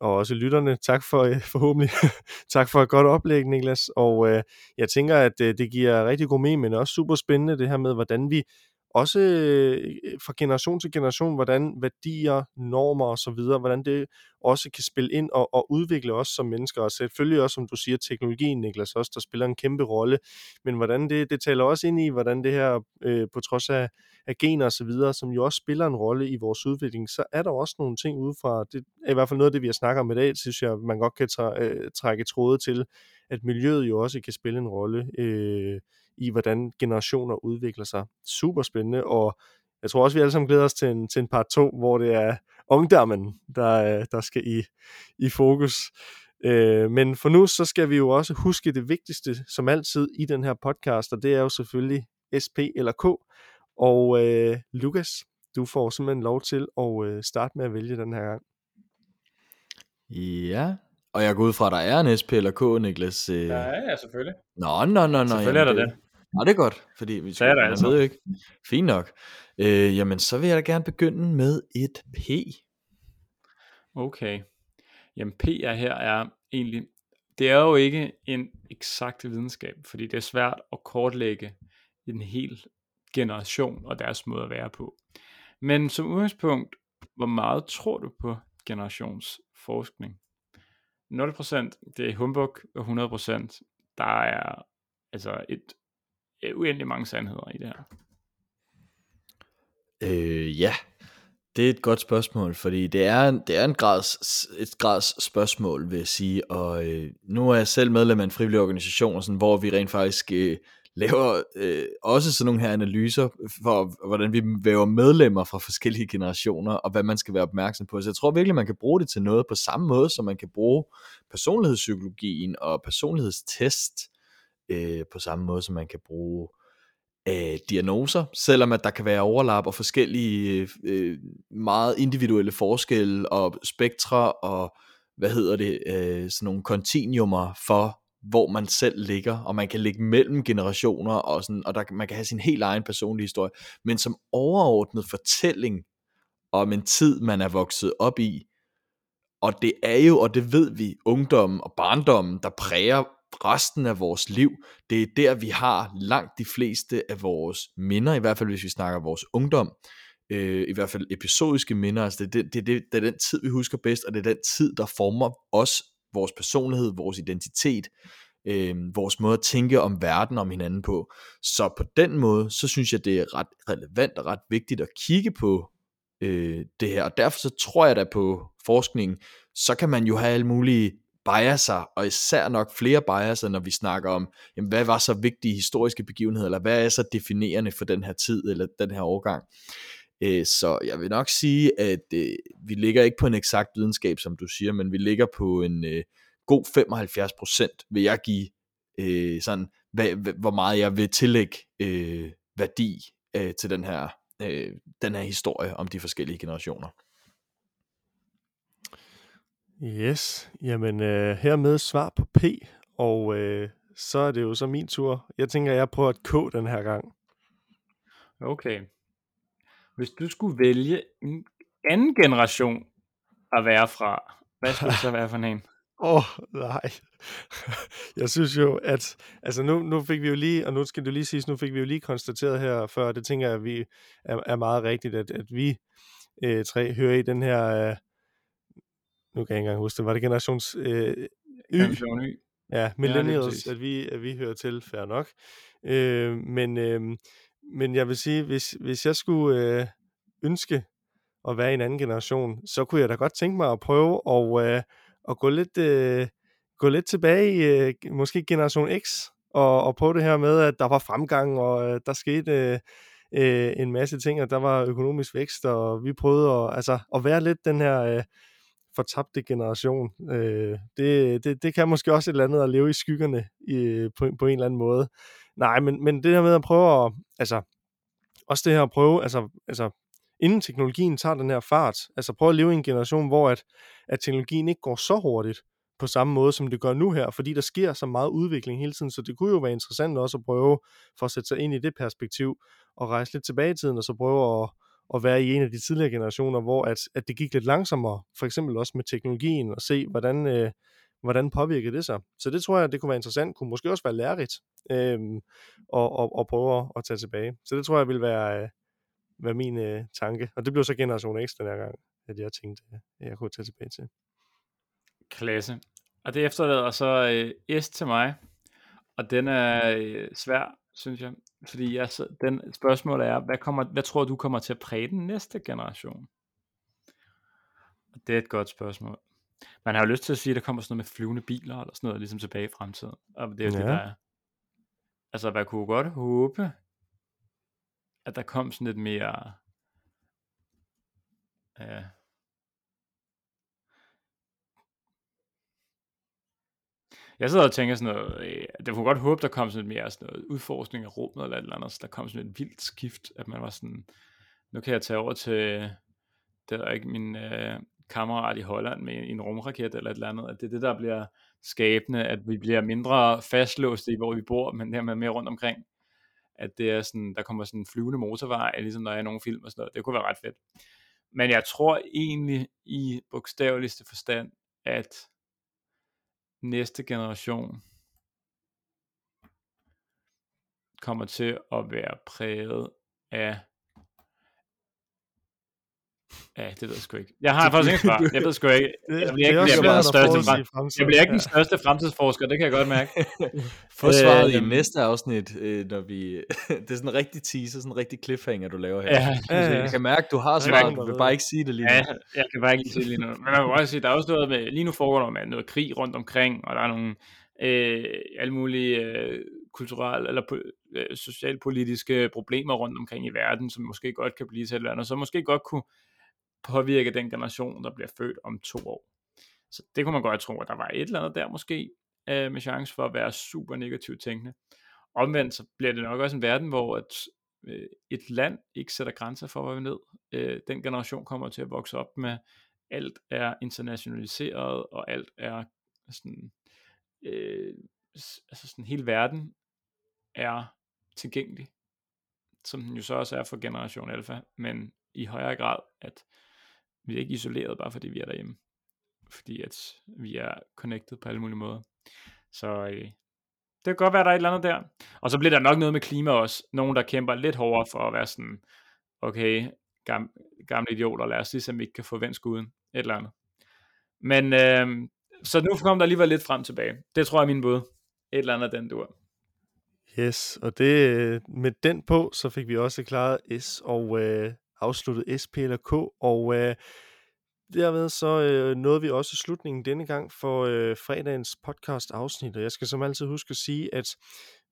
og også lytterne, tak for øh, forhåbentlig, tak for et godt oplæg, Niklas. Og øh, jeg tænker, at øh, det giver rigtig god mening, men også super spændende det her med, hvordan vi også øh, fra generation til generation, hvordan værdier, normer og så videre, hvordan det også kan spille ind og, og udvikle os som mennesker, og selvfølgelig også, som du siger, teknologien, Niklas, også, der spiller en kæmpe rolle, men hvordan det, det taler også ind i, hvordan det her, øh, på trods af, af gener og så videre, som jo også spiller en rolle i vores udvikling, så er der også nogle ting udefra, det er i hvert fald noget af det, vi har snakket om i dag, synes jeg, man godt kan træ, øh, trække tråde til, at miljøet jo også kan spille en rolle, øh, i, hvordan generationer udvikler sig. Super spændende, og jeg tror også, vi alle sammen glæder os til en, til en part 2, hvor det er ungdommen, der, der skal i, i fokus. Øh, men for nu, så skal vi jo også huske det vigtigste, som altid i den her podcast, og det er jo selvfølgelig SP eller K. Og øh, Lukas, du får simpelthen lov til at øh, starte med at vælge den her gang. Ja, og jeg går ud fra, at der er en SP eller K, Niklas. Øh... Ja, ja, selvfølgelig. Nå, nå, nå, nå. Selvfølgelig jamen, er der det. Nå, det er godt, fordi vi skal, det altså. ved ikke. Fint nok. Øh, jamen, så vil jeg da gerne begynde med et P. Okay. Jamen, P er her er egentlig, det er jo ikke en eksakt videnskab, fordi det er svært at kortlægge en hel generation og deres måde at være på. Men som udgangspunkt, hvor meget tror du på generationsforskning? 0% det er humbug, og 100% der er altså et øh, uendelig mange sandheder i det her. Øh, ja, det er et godt spørgsmål, fordi det er, det er en grads, et grads spørgsmål, vil jeg sige, og øh, nu er jeg selv medlem af en frivillig organisation, sådan, hvor vi rent faktisk øh, laver øh, også sådan nogle her analyser for, hvordan vi væver medlemmer fra forskellige generationer, og hvad man skal være opmærksom på. Så jeg tror virkelig, man kan bruge det til noget på samme måde, som man kan bruge personlighedspsykologien og personlighedstest øh, på samme måde, som man kan bruge øh, diagnoser, selvom at der kan være overlap og forskellige øh, meget individuelle forskelle og spektre og hvad hedder det, øh, sådan nogle kontinuumer for hvor man selv ligger, og man kan ligge mellem generationer, og, sådan, og der, man kan have sin helt egen personlige historie, men som overordnet fortælling om en tid, man er vokset op i, og det er jo, og det ved vi, ungdommen og barndommen, der præger resten af vores liv. Det er der, vi har langt de fleste af vores minder, i hvert fald hvis vi snakker vores ungdom, øh, i hvert fald episodiske minder, altså det, det, det, det, det er den tid, vi husker bedst, og det er den tid, der former os vores personlighed, vores identitet, øh, vores måde at tænke om verden, om hinanden på. Så på den måde, så synes jeg, det er ret relevant og ret vigtigt at kigge på øh, det her. Og derfor så tror jeg da på forskningen, så kan man jo have alle mulige biaser, og især nok flere biaser, når vi snakker om, jamen, hvad var så vigtige historiske begivenheder, eller hvad er så definerende for den her tid, eller den her årgang. Øh, så jeg vil nok sige, at øh, vi ligger ikke på en eksakt videnskab, som du siger, men vi ligger på en øh, god 75 procent, vil jeg give sådan, hvad, hvor meget jeg vil tillægge værdi til den her den her historie om de forskellige generationer. Yes, jamen øh, hermed svar på P, og øh, så er det jo så min tur. Jeg tænker, jeg prøver at K den her gang. Okay. Hvis du skulle vælge en anden generation at være fra, hvad skulle det så være for en? Åh, oh, nej. Jeg synes jo, at... Altså nu, nu fik vi jo lige, og nu skal du lige sige, nu fik vi jo lige konstateret her før, det tænker jeg, at vi er, er meget rigtigt, at, at vi øh, tre hører i den her... Øh, nu kan jeg ikke engang huske det, var det generations øh, Y? Generation Y. Ja, millennials, præcis. at, vi, at vi hører til, fair nok. Øh, men, øh, men jeg vil sige, hvis, hvis jeg skulle øh, ønske at være i en anden generation, så kunne jeg da godt tænke mig at prøve at, øh, at gå, lidt, øh, gå lidt tilbage i øh, måske generation X, og, og prøve det her med, at der var fremgang, og øh, der skete øh, øh, en masse ting, og der var økonomisk vækst, og vi prøvede at, altså, at være lidt den her... Øh, fortabte generation. Øh, det, det, det kan måske også et eller andet at leve i skyggerne i, på, på en eller anden måde. Nej, men, men det her med at prøve at, altså, også det her at prøve, altså, altså inden teknologien tager den her fart, altså prøve at leve i en generation, hvor at, at teknologien ikke går så hurtigt på samme måde, som det gør nu her, fordi der sker så meget udvikling hele tiden, så det kunne jo være interessant også at prøve, for at sætte sig ind i det perspektiv, og rejse lidt tilbage i tiden, og så prøve at, at være i en af de tidligere generationer, hvor at, at det gik lidt langsommere, for eksempel også med teknologien, og se, hvordan, øh, hvordan påvirkede det sig. Så det tror jeg, det kunne være interessant, kunne måske også være lærerigt, øh, og, og, og prøve at tage tilbage. Så det tror jeg vil være, øh, være min øh, tanke. Og det blev så Generation X den her gang, at jeg tænkte, at jeg kunne tage tilbage til. Klasse. Og det efterlader så øh, S til mig, og den er øh, svær, synes jeg. Fordi jeg, så, den spørgsmål er, hvad, kommer, hvad tror du kommer til at præge den næste generation? Og det er et godt spørgsmål. Man har jo lyst til at sige, at der kommer sådan noget med flyvende biler, eller sådan noget, ligesom tilbage i fremtiden. Og det er jo ja. det, der er. Altså, hvad kunne godt håbe, at der kom sådan lidt mere... Ja, Jeg sidder og tænker sådan noget, øh, det kunne godt håbe, der kom sådan lidt mere sådan noget udforskning af rummet eller et eller andet, så der kom sådan et vildt skift, at man var sådan, nu kan jeg tage over til, det er ikke min øh, kammerat i Holland med en rumraket eller et eller andet, at det er det, der bliver skabende, at vi bliver mindre fastlåste i, hvor vi bor, men dermed mere rundt omkring. At det er sådan, der kommer sådan en flyvende motorvej, ligesom der er i nogle film og sådan noget. Det kunne være ret fedt. Men jeg tror egentlig i bogstaveligste forstand, at næste generation kommer til at være præget af Ja, det ved jeg sgu ikke. Jeg har faktisk ikke svar. Jeg ved sgu ikke. Jeg bliver ikke, jeg bliver største jeg bliver ikke den største fremtidsforsker, det kan jeg godt mærke. Få svaret øh, i næste afsnit, øh, når vi... det er sådan en rigtig teaser, sådan en rigtig cliffhanger, du laver her. Ja, ja, ja. Jeg kan mærke, du har svaret, du vil bare ikke sige det lige nu. Ja, jeg kan bare ikke sige det lige nu. Men man kan også sige, der er også noget med, lige nu foregår der med noget krig rundt omkring, og der er nogle øh, alle mulige øh, kulturelle eller øh, socialpolitiske problemer rundt omkring i verden, som måske godt kan blive til et eller andet, så måske godt kunne påvirke den generation, der bliver født om to år. Så det kunne man godt tro, at der var et eller andet der måske, øh, med chance for at være super negativt tænkende. Omvendt så bliver det nok også en verden, hvor et, øh, et land ikke sætter grænser for, hvad vi ned. Øh, den generation kommer til at vokse op med, alt er internationaliseret, og alt er sådan, øh, altså sådan hele verden er tilgængelig, som den jo så også er for generation alfa, men i højere grad, at vi er ikke isoleret, bare fordi vi er derhjemme. Fordi at vi er connected på alle mulige måder. Så øh, det kan godt være, der er et eller andet der. Og så bliver der nok noget med klima også. Nogen, der kæmper lidt hårdere for at være sådan, okay, gam, gamle idioter, lad os lige se, om vi ikke kan få vendt skuden. Et eller andet. Men øh, så nu kom der alligevel lidt frem tilbage. Det tror jeg er min bud. Et eller andet af den dur. Yes, og det, øh, med den på, så fik vi også klaret S og øh, afsluttet SP eller K, og øh, derved så øh, nåede vi også slutningen denne gang for øh, fredagens podcast afsnit, og jeg skal som altid huske at sige, at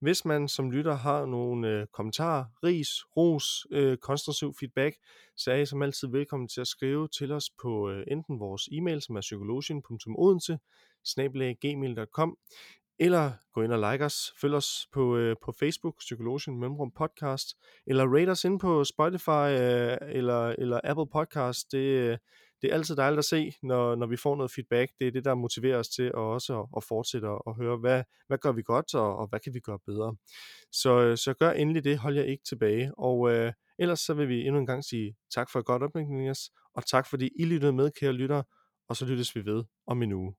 hvis man som lytter har nogle øh, kommentarer, ris, ros, øh, konstruktiv feedback, så er I som altid velkommen til at skrive til os på øh, enten vores e-mail, som er psykologien.odense, gmail.com, eller gå ind og like os, følg os på, øh, på Facebook, Psykologien Mellemrum Podcast, eller rate os ind på Spotify øh, eller, eller Apple Podcast. Det, øh, det er altid dejligt at se, når, når vi får noget feedback. Det er det, der motiverer os til at også at, at fortsætte og høre, hvad, hvad gør vi godt, og, og hvad kan vi gøre bedre. Så, øh, så gør endelig det, hold jer ikke tilbage. Og øh, ellers så vil vi endnu en gang sige tak for et godt opmærksomhed, og tak fordi I lyttede med, kære lyttere, og så lyttes vi ved om en uge.